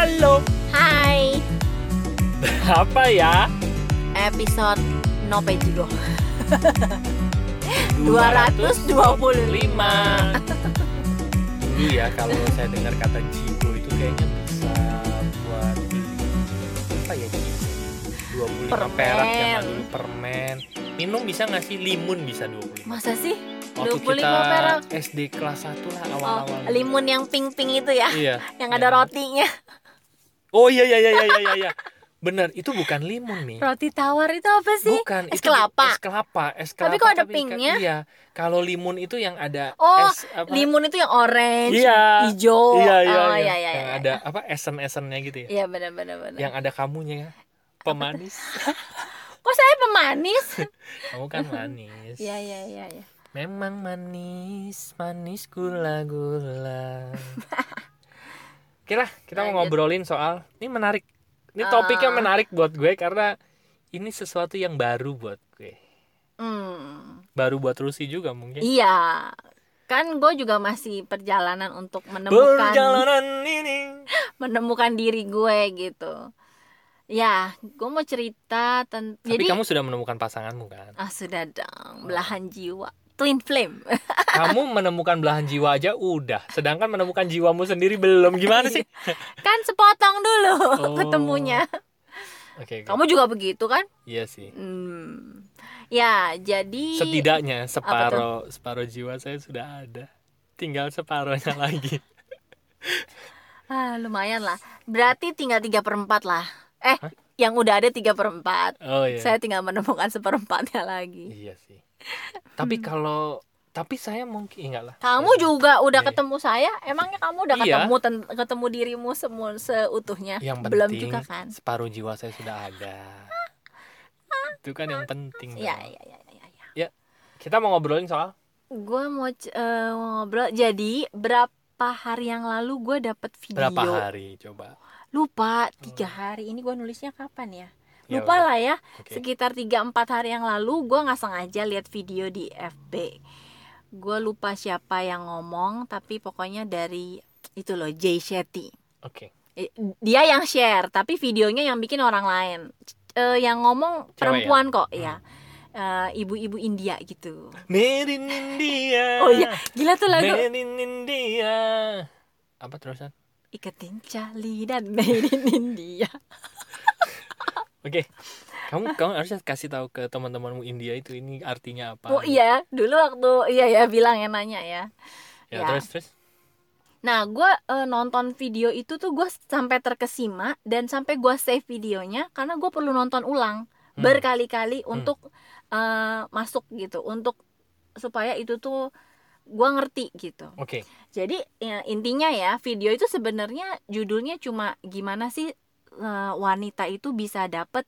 Halo, Hai, apa ya? episode Nope Jigo 225. Dulu ya kalau saya dengar kata jigo itu kayaknya bisa buat apa ya jigo? 25 Permen. perak zaman dulu permen. Minum bisa nggak sih? Limun bisa 25. Masa sih? Waktu 25 kita perak. SD kelas 1 lah Oh, awal-awal. limun yang pink-pink itu ya, Iya. yang ada rotinya. Oh iya iya iya iya iya iya. Bener, itu bukan limun nih. Roti tawar itu apa sih? Bukan, es itu kelapa. Es kelapa, es kelapa. Tapi kok ada pinknya? Iya. Kalau limun itu yang ada Oh, es apa? Limun itu yang orange, Iya. hijau. Iya iya oh, iya. iya, iya, yang iya. ada apa esen-esennya gitu ya. Iya benar benar benar. Yang ada kamunya ya. Pemanis. Kok saya pemanis? Kamu kan manis. Iya iya iya iya. Memang manis, manis gula-gula. Oke lah, kita mau Lanjut. ngobrolin soal ini menarik. Ini Ah. topiknya menarik buat gue karena ini sesuatu yang baru buat gue. Hmm. Baru buat Rusi juga mungkin. Iya. Kan gue juga masih perjalanan untuk menemukan Perjalanan ini. menemukan diri gue gitu. Ya, gue mau cerita tentang Tapi jadi kamu sudah menemukan pasanganmu kan? ah sudah dong belahan jiwa twin flame. Kamu menemukan belahan jiwa aja udah, sedangkan menemukan jiwamu sendiri belum. Gimana sih? kan sepotong dulu Oh. ketemunya. Oke, oke. Kamu juga begitu kan? Iya sih. Hmm. Ya, jadi Setidaknya separuh separuh jiwa saya sudah ada. Tinggal separuhnya lagi. ah, lumayan lah. Berarti tinggal tiga perempat lah. Eh, Hah? yang udah ada tiga perempat. Oh iya. Saya tinggal menemukan seperempatnya lagi. Iya sih. Tapi kalau tapi saya mungkin enggak lah. Kamu juga udah Iya. ketemu saya, emangnya kamu udah Iya. ketemu ten- ketemu dirimu semua seutuhnya? Yang penting Belum juga kan? separuh jiwa saya sudah ada. Itu kan yang penting. Iya, dong. iya, iya, iya. Ya. Kita mau ngobrolin soal Gue mau eh, mau ngobrol. Jadi berapa hari yang lalu gue dapet video. berapa hari coba. Lupa tiga hari. Ini gue nulisnya kapan ya? Ya Lupa lah ya. Oke. Sekitar 3-4 hari yang lalu gue nggak sengaja lihat video di FB. Gue lupa siapa yang ngomong, tapi pokoknya dari itu loh Jay Shetty. Oke. Eh, dia yang share tapi videonya yang bikin orang lain Eh, yang ngomong Cewek perempuan kok Hmm. ya Eh, ibu-ibu India gitu Made in India. oh iya gila tuh lagu Made in India. Apa terusan? iketin Charlie dan made in India Oke. Kamu kamu harusnya kasih tahu ke teman-temanmu India itu ini artinya apa. oh iya dulu waktu iya ya bilang yang nanya ya Ya, Ya. terus terus. nah gue nonton video itu tuh gue sampai terkesima dan sampai gue save videonya karena gue perlu nonton ulang Hmm. berkali-kali untuk eh, masuk gitu untuk supaya itu tuh gue ngerti gitu Oke. Jadi ya, intinya ya video itu sebenarnya judulnya cuma gimana sih eh, wanita itu bisa dapet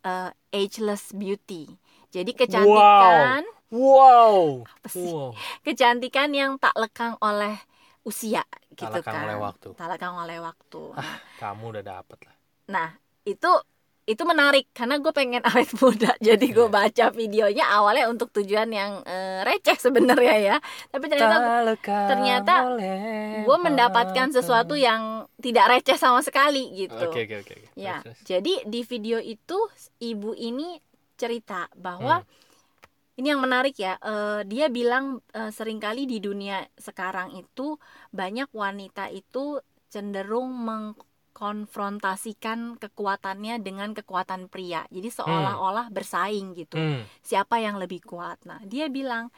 eh, ageless beauty. Jadi kecantikan, Wow. apa sih? Wow. kecantikan yang tak lekang oleh usia gitu lekang kan. oleh waktu. Tak lekang oleh waktu. Ah, kamu udah dapet lah. Nah itu itu menarik karena gue pengen awet muda jadi gue Iya. baca videonya awalnya untuk tujuan yang eh, receh sebenarnya ya tapi ternyata Tak lekang ternyata gue mendapatkan sesuatu yang tidak receh sama sekali gitu. Oke oke oke. oke. Ya, Terus, jadi di video itu ibu ini cerita bahwa Hmm. ini yang menarik ya. eh, dia bilang eh, sering kali di dunia sekarang itu banyak wanita itu cenderung mengkonfrontasikan kekuatannya dengan kekuatan pria. Jadi seolah-olah bersaing gitu Hmm. siapa yang lebih kuat. Nah, dia bilang,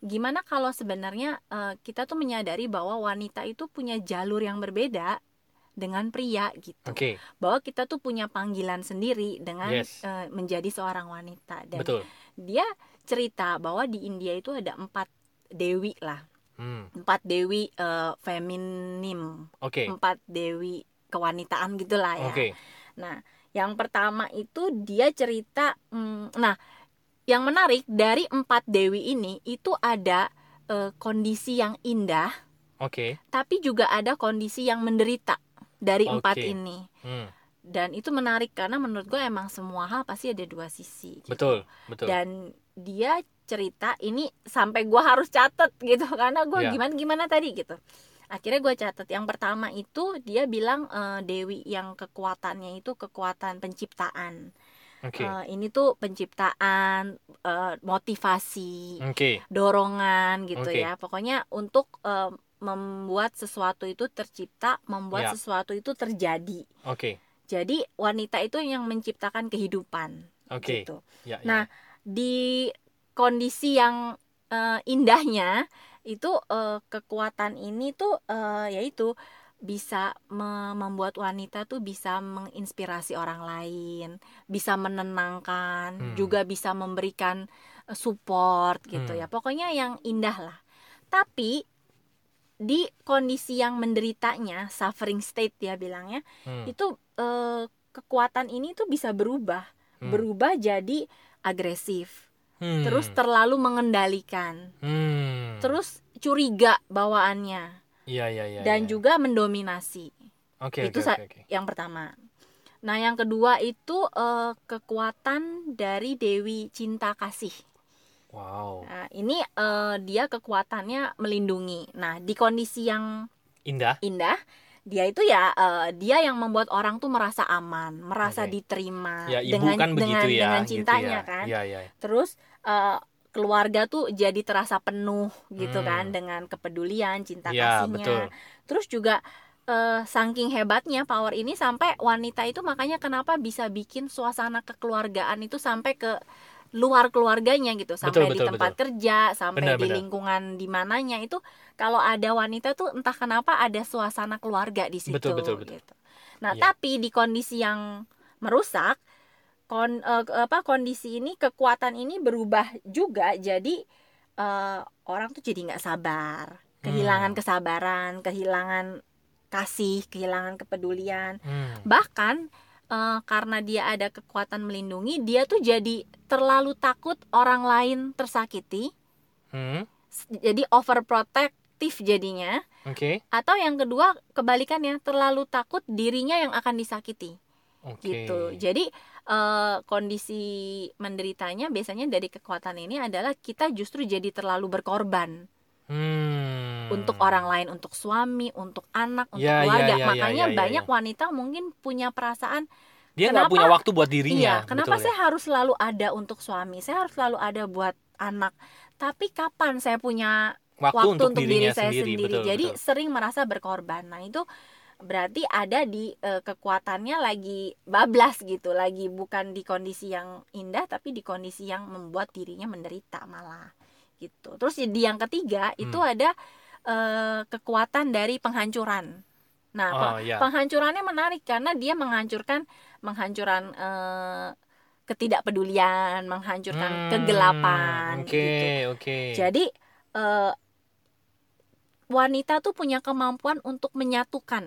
gimana kalau sebenarnya eh, kita tuh menyadari bahwa wanita itu punya jalur yang berbeda dengan pria gitu. Oke. Bahwa kita tuh punya panggilan sendiri dengan Yes. eh, menjadi seorang wanita. Dan Betul. dia cerita bahwa di India itu ada empat dewi lah, Hmm. empat dewi eh, feminim, Oke. empat dewi kewanitaan gitulah ya. Oke. Nah, yang pertama itu dia cerita, hmm, nah, yang menarik dari empat dewi ini itu ada eh, kondisi yang indah, Oke. tapi juga ada kondisi yang menderita dari empat Oke. ini. Hmm. Dan itu menarik karena menurut gue emang semua hal pasti ada dua sisi. gitu. Betul, betul. Dan dia cerita ini sampai gue harus catet gitu karena gue Iya. gimana gimana tadi gitu. akhirnya gue catat yang pertama itu dia bilang eh, Dewi yang kekuatannya itu kekuatan penciptaan Oke. Eh, ini tuh penciptaan eh, motivasi Oke. dorongan gitu Oke. ya pokoknya untuk eh, membuat sesuatu itu tercipta membuat Ya. sesuatu itu terjadi Oke. jadi wanita itu yang menciptakan kehidupan Oke. gitu Ya, Nah, di kondisi yang eh, indahnya itu eh, kekuatan ini tuh eh, yaitu bisa me- membuat wanita tuh bisa menginspirasi orang lain, bisa menenangkan, Hmm. juga bisa memberikan support gitu Hmm. ya. Pokoknya yang indah lah. Tapi di kondisi yang menderitanya, suffering state dia bilangnya, Hmm. itu eh, kekuatan ini tuh bisa berubah Hmm. berubah jadi agresif, Hmm. terus terlalu mengendalikan, Hmm. terus curiga bawaannya Iya, iya, iya. dan iya. juga mendominasi. Oke, itu oke, oke. Yang pertama. Nah, yang kedua itu eh, kekuatan dari Dewi Cinta Kasih. Wow. Nah, ini eh, dia kekuatannya melindungi. Nah, di kondisi yang Indah. indah, dia itu ya eh, dia yang membuat orang tuh merasa aman, merasa Oke. diterima Ya, ibu dengan kan dengan ya. dengan gitu cintanya ya. kan. Iya, iya. terus eh, keluarga tuh jadi terasa penuh gitu Hmm. kan dengan kepedulian cinta Iya, kasihnya betul. terus juga eh, saking hebatnya power ini sampai wanita itu makanya kenapa bisa bikin suasana kekeluargaan itu sampai ke luar keluarganya gitu sampai di betul, tempat kerja sampai Benar, di benar. lingkungan di mananya itu kalau ada wanita tuh entah kenapa ada suasana keluarga di situ Betul, betul, betul. gitu. Nah, Iya. tapi di kondisi yang merusak kon eh, apa kondisi ini kekuatan ini berubah juga jadi eh, orang tuh jadi nggak sabar kehilangan Hmm. kesabaran kehilangan kasih kehilangan kepedulian Hmm. bahkan eh, karena dia ada kekuatan melindungi dia tuh jadi terlalu takut orang lain tersakiti Hmm. jadi overprotective jadinya Oke. atau yang kedua kebalikannya terlalu takut dirinya yang akan disakiti Oke. gitu. Jadi eh, kondisi menderitanya biasanya dari kekuatan ini adalah kita justru jadi terlalu berkorban Hmm. Untuk orang lain, untuk suami, untuk anak, untuk Ya, ya, keluarga. ya, ya, Makanya ya, ya, banyak ya. wanita mungkin punya perasaan, Dia nggak Kenapa- punya waktu buat dirinya. iya, kenapa betul saya harus selalu ada untuk suami, saya harus selalu ada buat anak. Tapi kapan saya punya ya? Waktu, waktu, untuk, untuk, diri saya sendiri. sendiri. Betul, Jadi betul. sering merasa berkorban. Nah, itu berarti ada di eh, kekuatannya lagi bablas gitu, lagi bukan di kondisi yang indah tapi di kondisi yang membuat dirinya menderita malah gitu. Terus di yang ketiga itu Hmm. ada eh, kekuatan dari penghancuran. Nah, Oh, pe- ya. penghancurannya menarik karena dia menghancurkan menghancurkan eh, ketidakpedulian, menghancurkan Hmm, kegelapan Oke, gitu. oke. Jadi eh, wanita tuh punya kemampuan untuk menyatukan,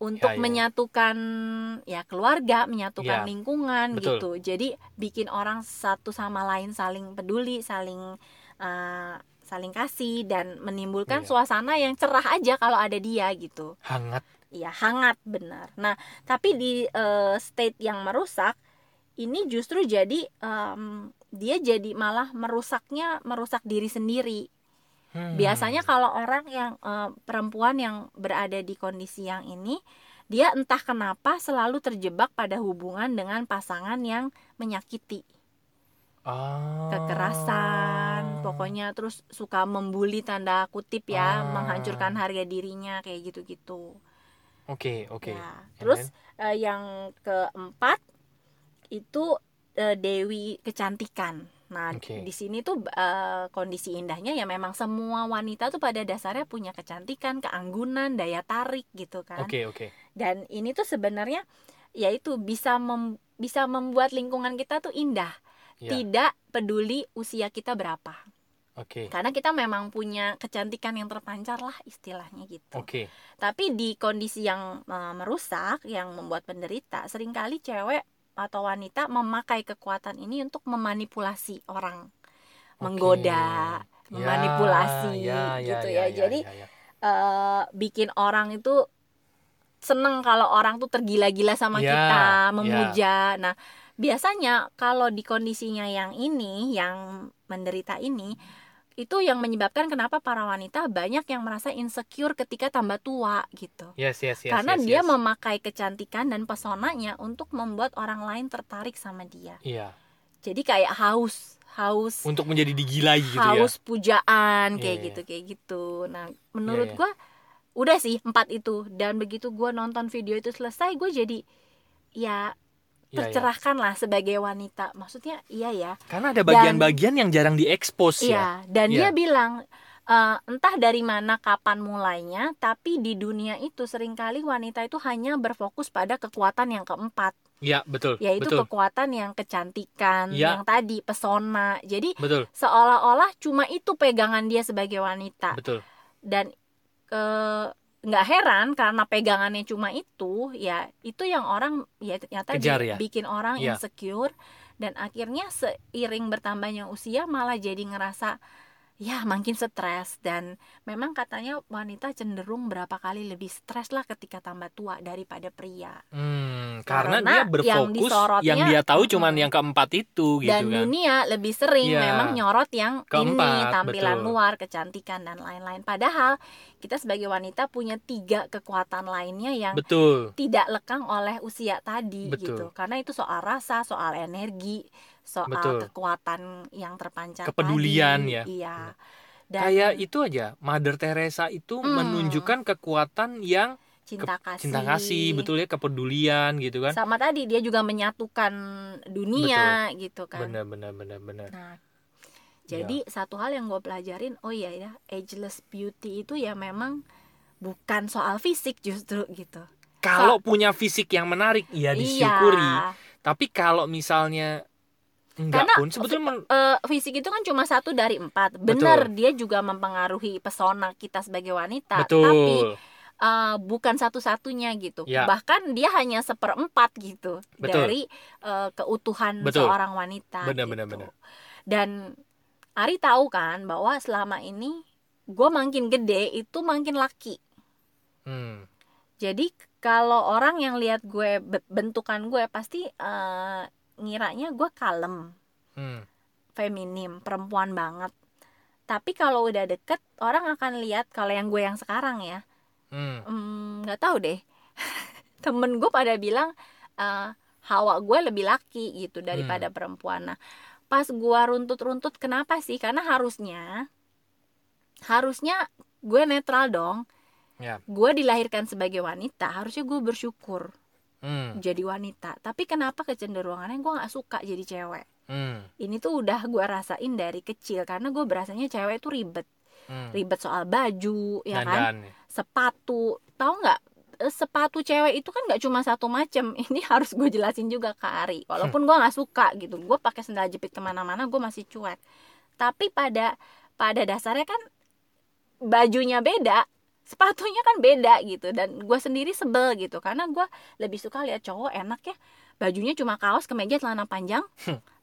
untuk Ya, ya. menyatukan ya keluarga, menyatukan Ya, lingkungan betul. gitu. Jadi bikin orang satu sama lain saling peduli, saling eh, saling kasih dan menimbulkan Iya. suasana yang cerah aja kalau ada dia gitu. hangat. Iya hangat benar. Nah tapi di eh, state yang merusak ini justru jadi em, dia jadi malah merusaknya merusak diri sendiri. Hmm. Biasanya kalau orang yang eh, perempuan yang berada di kondisi yang ini, dia entah kenapa selalu terjebak pada hubungan dengan pasangan yang menyakiti, Ah. kekerasan, pokoknya terus suka membuli tanda kutip ya, Ah. menghancurkan harga dirinya kayak gitu-gitu. Oke, oke. Ya, And terus eh, yang keempat itu eh, Dewi kecantikan. Nah, Oke. di sini tuh eh, kondisi indahnya ya memang semua wanita tuh pada dasarnya punya kecantikan, keanggunan, daya tarik gitu kan. Oke, oke. Dan ini tuh sebenarnya yaitu bisa mem- bisa membuat lingkungan kita tuh indah, Ya. tidak peduli usia kita berapa. Oke. Karena kita memang punya kecantikan yang terpancar lah istilahnya gitu. Oke. Tapi di kondisi yang eh, merusak, yang membuat penderita, sering kali cewek atau wanita memakai kekuatan ini untuk memanipulasi orang, Oke. menggoda, Ya, memanipulasi ya, ya, gitu ya, ya. Jadi ya, ya. eh, bikin orang itu seneng kalau orang tuh tergila-gila sama Ya, kita, ya. memuja. Nah, biasanya kalau di kondisinya yang ini, yang menderita ini, itu yang menyebabkan kenapa para wanita banyak yang merasa insecure ketika tambah tua gitu. Yes, yes, yes. Karena yes, dia yes. memakai kecantikan dan pesonanya untuk membuat orang lain tertarik sama dia. Iya. Jadi kayak haus, haus, Untuk menjadi digilai gitu haus pujaan Iya, kayak iya. gitu kayak gitu. Nah, menurut iya. gua udah sih empat itu dan begitu gua nonton video itu selesai, gue jadi ya ya. Iya, iya. tercerahkan lah sebagai wanita. Maksudnya iya ya. Karena ada bagian-bagian yang jarang diekspos ya. Iya, dan Iya. dia bilang eh, entah dari mana kapan mulainya, tapi di dunia itu sering kali wanita itu hanya berfokus pada kekuatan yang keempat, Iya, betul. yaitu betul. kekuatan yang kecantikan, Iya. yang tadi pesona. Jadi Betul, seolah-olah cuma itu pegangan dia sebagai wanita. betul. Dan eh, nggak heran karena pegangannya cuma itu, ya itu yang orang ya ternyata di- Kejar ya? bikin orang Iya. insecure dan akhirnya seiring bertambahnya usia malah jadi ngerasa ya makin stres dan memang katanya wanita cenderung berapa kali lebih stres lah ketika tambah tua daripada pria Hmm, karena, Karena dia yang berfokus disorotnya- yang dia tahu cuman yang keempat itu gitu dan kan. dunia lebih sering Iya. memang nyorot yang ini Keempat, tampilan betul. luar kecantikan dan lain-lain padahal kita sebagai wanita punya tiga kekuatan lainnya yang Betul. tidak lekang oleh usia tadi Betul. gitu karena itu soal rasa soal energi soal Betul. kekuatan yang terpancar Kepedulian tadi. ya. iya dan Kayak itu aja, Mother Teresa itu Hmm. menunjukkan kekuatan yang cinta ke- kasih cinta kasih, betul ya, kepedulian gitu kan. sama tadi dia juga menyatukan dunia gitu kan Benar, benar, benar, benar. Nah, jadi satu hal yang gue pelajarin, oh iya ya, ageless beauty itu ya memang bukan soal fisik justru gitu. Kalau punya fisik yang menarik, ya disyukuri. Iya. Tapi kalau misalnya enggak Karena pun sebetulnya men- Eh, fisik itu kan cuma satu dari empat. Benar, dia juga mempengaruhi pesona kita sebagai wanita. betul. Tapi eh, bukan satu-satunya gitu. Ya. Bahkan dia hanya seperempat gitu Betul. dari eh, keutuhan Betul. seorang wanita. Benar, gitu. benar, benar. Dan Ari tahu kan bahwa selama ini gue makin gede itu makin laki. Hmm, Jadi kalau orang yang lihat gue be- bentukan gue pasti eh, ngiranya gue kalem, hmm. feminim, perempuan banget. Tapi kalau udah deket orang akan lihat kalau yang gue yang sekarang ya, Hmm. hmm, nggak tahu deh. Temen gue pada bilang eh, hawa gue lebih laki gitu daripada Hmm. perempuan. Nah pas gue runtut-runtut kenapa sih? Karena harusnya harusnya gue netral dong. Ya. Gue dilahirkan sebagai wanita, harusnya gue bersyukur Hmm. jadi wanita. Tapi kenapa kecenderungannya gue nggak suka jadi cewek? Hmm. Ini tuh udah gue rasain dari kecil karena gue berasanya cewek itu ribet, Hmm. ribet soal baju, ya kan? Dandan. Sepatu, tahu nggak? Eh, Sepatu cewek itu kan nggak cuma satu macem. Ini harus gue jelasin juga ke Ari. Walaupun gue nggak suka gitu, gue pakai sendal jepit ke mana-mana gue masih cuek. Tapi pada pada dasarnya kan bajunya beda, sepatunya kan beda gitu. Dan gue sendiri sebel gitu karena gue lebih suka lihat cowok enak ya bajunya cuma kaos kemeja celana panjang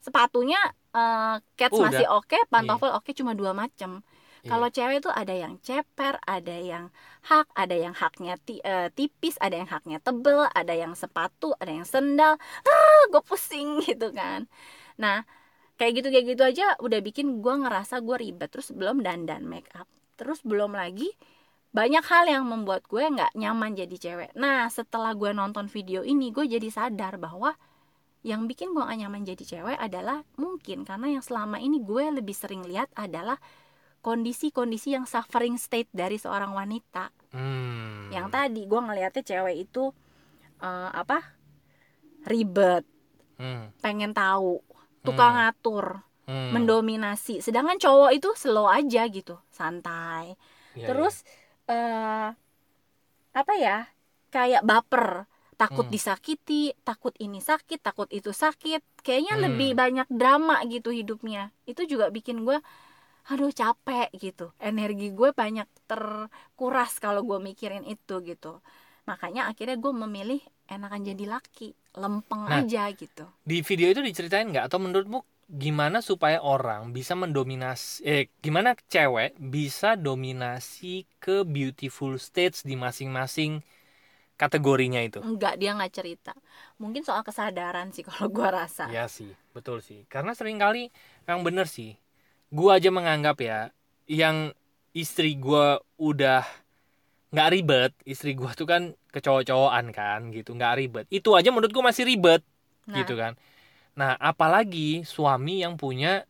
sepatunya eh, cats Udah. masih oke pantofel oke cuma dua macam kalau cewek itu ada yang ceper, ada yang hak, ada yang haknya ti- eh, tipis, ada yang haknya tebel, ada yang sepatu, ada yang sendal. Ah, gue pusing gitu kan. Nah, kayak gitu kayak gitu aja udah bikin gue ngerasa gue ribet. Terus belum dandan make up. Terus belum lagi banyak hal yang membuat gue nggak nyaman jadi cewek. Nah, setelah gue nonton video ini, gue jadi sadar bahwa yang bikin gue gak nyaman jadi cewek adalah mungkin karena yang selama ini gue lebih sering lihat adalah kondisi-kondisi yang suffering state dari seorang wanita. Hmm. Yang tadi gue ngelihatnya cewek itu eh, apa ribet, Hmm. pengen tahu, tukang Hmm. ngatur, Hmm. mendominasi. Sedangkan cowok itu slow aja gitu, santai. Iya, Terus eh apa ya? Kayak baper, takut Hmm. disakiti, takut ini sakit, takut itu sakit. Kayaknya Hmm. lebih banyak drama gitu hidupnya. Itu juga bikin gue aduh capek gitu. Energi gue banyak terkuras kalau gue mikirin itu gitu. Makanya akhirnya gue memilih enakan jadi laki, lempeng Nah. aja gitu. di video itu diceritain nggak atau menurutmu gimana supaya orang bisa mendominasi eh gimana cewek bisa dominasi ke beautiful states di masing-masing kategorinya itu? Enggak, dia nggak cerita. Mungkin soal kesadaran sih kalau gue rasa. ya sih betul sih. Karena sering kali yang bener sih gua aja menganggap ya yang istri gue udah nggak ribet istri gue tuh kan kecowok-cowokan kan gitu nggak ribet. Itu aja menurut gue masih ribet Nah, gitu kan nah apalagi suami yang punya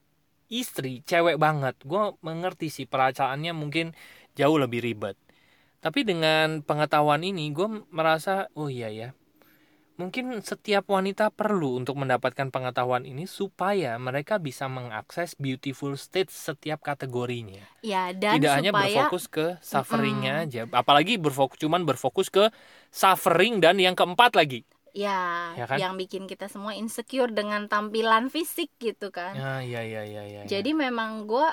istri cewek banget. Gue mengerti sih perasaannya mungkin jauh lebih ribet. Tapi dengan pengetahuan ini gue merasa oh iya ya mungkin setiap wanita perlu untuk mendapatkan pengetahuan ini supaya mereka bisa mengakses beautiful state setiap kategorinya. Ya dan tidak hanya supaya berfokus ke sufferingnya aja apalagi berfokus cuman berfokus ke suffering dan yang keempat lagi ya, Ya kan? yang bikin kita semua insecure dengan tampilan fisik gitu kan. ya ya ya ya ya Jadi memang gue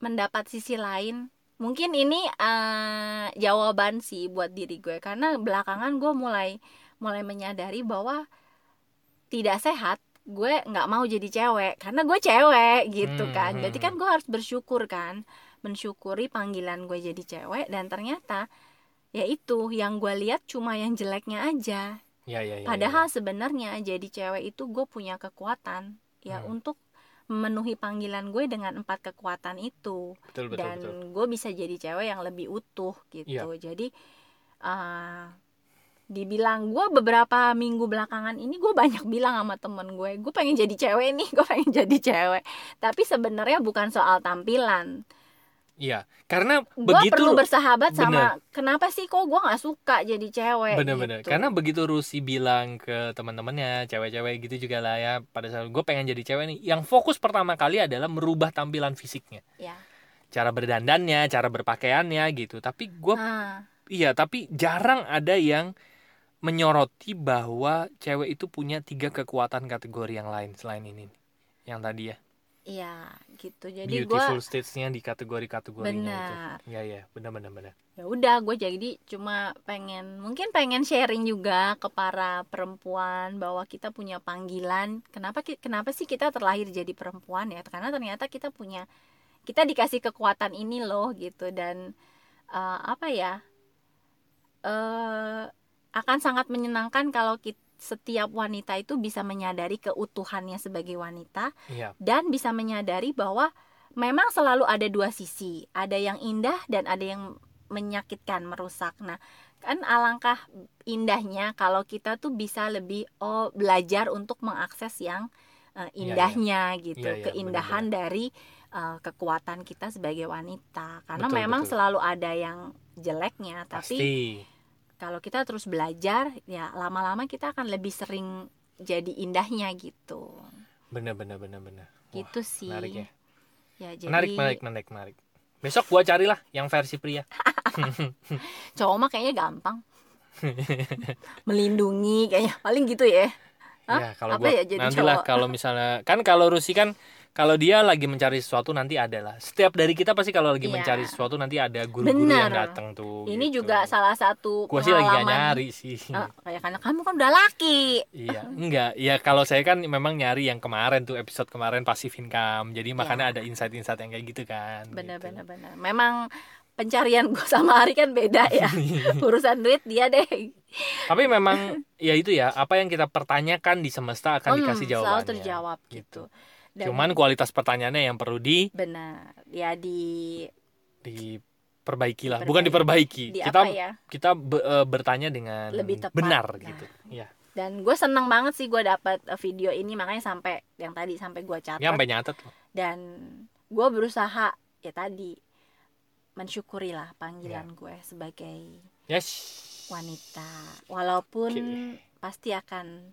mendapat sisi lain. Mungkin ini eh, jawaban sih buat diri gue karena belakangan gue mulai mulai menyadari bahwa tidak sehat gue nggak mau jadi cewek karena gue cewek gitu Hmm, kan. hmm, Berarti kan gue harus bersyukur kan, mensyukuri panggilan gue jadi cewek dan ternyata ya itu yang gue lihat cuma yang jeleknya aja. Ya ya ya Padahal sebenarnya jadi cewek itu gue punya kekuatan ya Hmm. untuk memenuhi panggilan gue dengan empat kekuatan itu betul betul dan betul gue bisa jadi cewek yang lebih utuh gitu. Iya. Jadi uh, dibilang gue beberapa minggu belakangan ini gue banyak bilang sama temen gue, gue pengen jadi cewek nih, gue pengen jadi cewek. Tapi sebenarnya bukan soal tampilan. Iya, karena Gue begitu perlu bersahabat sama kenapa sih kok gue nggak suka jadi cewek. bener-bener gitu. karena begitu Rusi bilang ke teman-temannya cewek-cewek gitu juga lah ya pada saat gue pengen jadi cewek nih yang fokus pertama kali adalah merubah tampilan fisiknya ya. cara berdandannya cara berpakaiannya gitu tapi gue Nah, iya tapi jarang ada yang menyoroti bahwa cewek itu punya tiga kekuatan kategori yang lain selain ini yang tadi ya Iya gitu. Jadi beautiful states-nya di kategori-kategorinya Benar. itu. Iya iya, benar-benar benar. ya udah gue jadi cuma pengen mungkin pengen sharing juga ke para perempuan bahwa kita punya panggilan. Kenapa kenapa sih kita terlahir jadi perempuan ya? Karena ternyata kita punya kita dikasih kekuatan ini loh gitu dan eh, apa ya? eh akan sangat menyenangkan kalau kita, setiap wanita itu bisa menyadari keutuhannya sebagai wanita Iya, dan bisa menyadari bahwa memang selalu ada dua sisi, ada yang indah dan ada yang menyakitkan, merusak. Nah, kan alangkah indahnya kalau kita tuh bisa lebih oh belajar untuk mengakses yang eh, Iya, iya. indahnya gitu, iya, keindahan dari eh, kekuatan kita sebagai wanita. Karena Betul, memang betul. selalu ada yang jeleknya, tapi pasti. Kalau kita terus belajar, ya lama-lama kita akan lebih sering jadi indahnya gitu. Benar benar benar. Wah, gitu sih. menarik ya. Ya, jadi Menarik, menarik, menarik, menarik. Besok gua carilah yang versi pria. cowok mah kayaknya gampang. Melindungi kayaknya paling gitu ya. Hah? Ya, kalau Apa gua ya jadi nantilah cowok? kalau misalnya kan kalau Rusi kan kalau dia lagi mencari sesuatu nanti ada lah. Setiap dari kita pasti kalau lagi Iya. mencari sesuatu nanti ada guru-guru yang datang tuh. Ini gitu. juga salah satu Gua sih lagi gak nyari sih. Eh, kayak karena kamu kan udah laki. Iya, enggak. Ya kalau saya kan memang nyari yang kemarin tuh episode kemarin passive income. Jadi makanya ada insight-insight yang kayak gitu kan. Bener gitu. Memang pencarian gue sama Ari kan beda ya. Urusan duit dia deh. Tapi memang ya itu ya, apa yang kita pertanyakan di semesta akan Hmm, dikasih selalu jawabannya. terjawab gitu. Dan Cuman kualitas pertanyaannya yang perlu di benar. Ya di diperbaiki lah, Diperbaiki. bukan diperbaiki. di kita ya? kita be- eh, bertanya dengan Lebih tepat. benar Nah. gitu. Ya. Dan gue seneng banget sih gue dapat eh, video ini makanya sampai yang tadi sampai gue catat. Ya sampai nyatet loh. dan gue berusaha ya tadi mensyukuri lah Ya. panggilan gue sebagai Yes. wanita walaupun Oke. pasti akan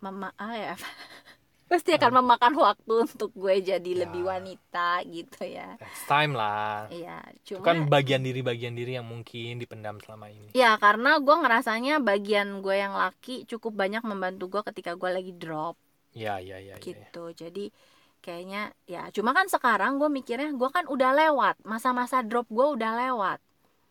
mema ah, ya, pasti akan memakan waktu untuk gue jadi Ya. lebih wanita gitu ya Next time lah. iya Itu cuma kan bagian diri-bagian diri yang mungkin dipendam selama ini. ya karena gue ngerasanya bagian gue yang laki cukup banyak membantu gue ketika gue lagi drop Ya, ya, ya, ya, ya. gitu jadi kayaknya ya cuma kan sekarang gue mikirnya gue kan udah lewat masa-masa drop gue udah lewat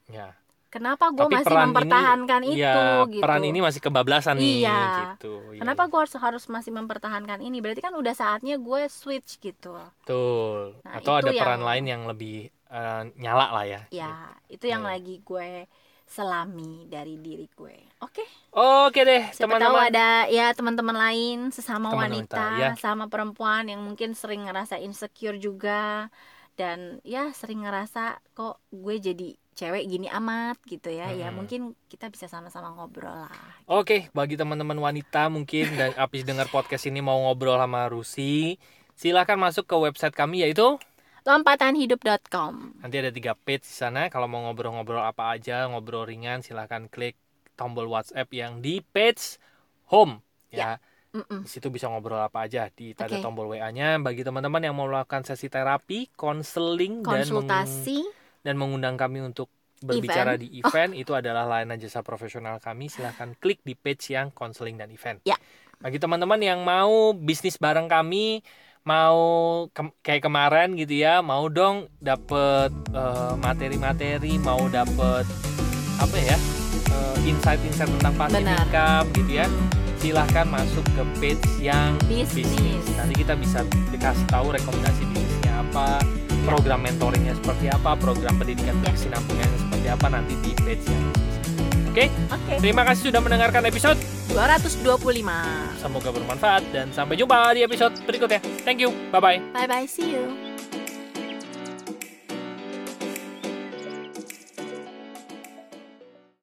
Ya. Kenapa gue masih mempertahankan ini, itu ya, gitu peran ini masih kebablasan nih Iya. gitu. Iya, kenapa iya. gue harus harus masih mempertahankan ini berarti kan udah saatnya gue switch gitu Betul. Nah, Atau ada yang- peran lain yang lebih eh, nyala lah ya. ya itu yang Iya. lagi gue selami dari diri gue oke Oke deh, siapa tahu teman-teman. ada ya teman-teman lain sesama Teman wanita wanita, ya. sama perempuan yang mungkin sering ngerasa insecure juga dan ya sering ngerasa kok gue jadi cewek gini amat gitu ya ya Hmm. mungkin kita bisa sama-sama ngobrol lah Oke, bagi teman-teman wanita mungkin dan habis dengar podcast ini mau ngobrol sama Rusi, silahkan masuk ke website kami yaitu lompatanhidup.com nanti ada tiga page di sana. Kalau mau ngobrol-ngobrol apa aja, ngobrol ringan, silahkan klik tombol WhatsApp yang di page home ya. Mm-mm. Di situ bisa ngobrol apa aja. Di ada Oke. tombol WA-nya. Bagi teman-teman yang mau melakukan sesi terapi, konseling dan konsultasi dan mengundang kami untuk berbicara di event itu adalah layanan jasa profesional kami silahkan klik di page yang konseling dan event Ya. bagi teman-teman yang mau bisnis bareng kami mau ke- kayak kemarin gitu ya mau dong dapet eh, materi-materi mau dapet apa ya eh, insight-insight tentang passive Benar. income gitu ya silahkan masuk ke page yang Bisnis. bisnis nanti kita bisa dikasih tahu rekomendasi bisnisnya apa program mentoringnya seperti apa program pendidikan Ya. berkesinambungannya seperti apa nanti di page yang oke? Oke. Terima kasih sudah mendengarkan episode 225 semoga bermanfaat dan sampai jumpa di episode berikutnya. Thank you. Bye bye bye bye see you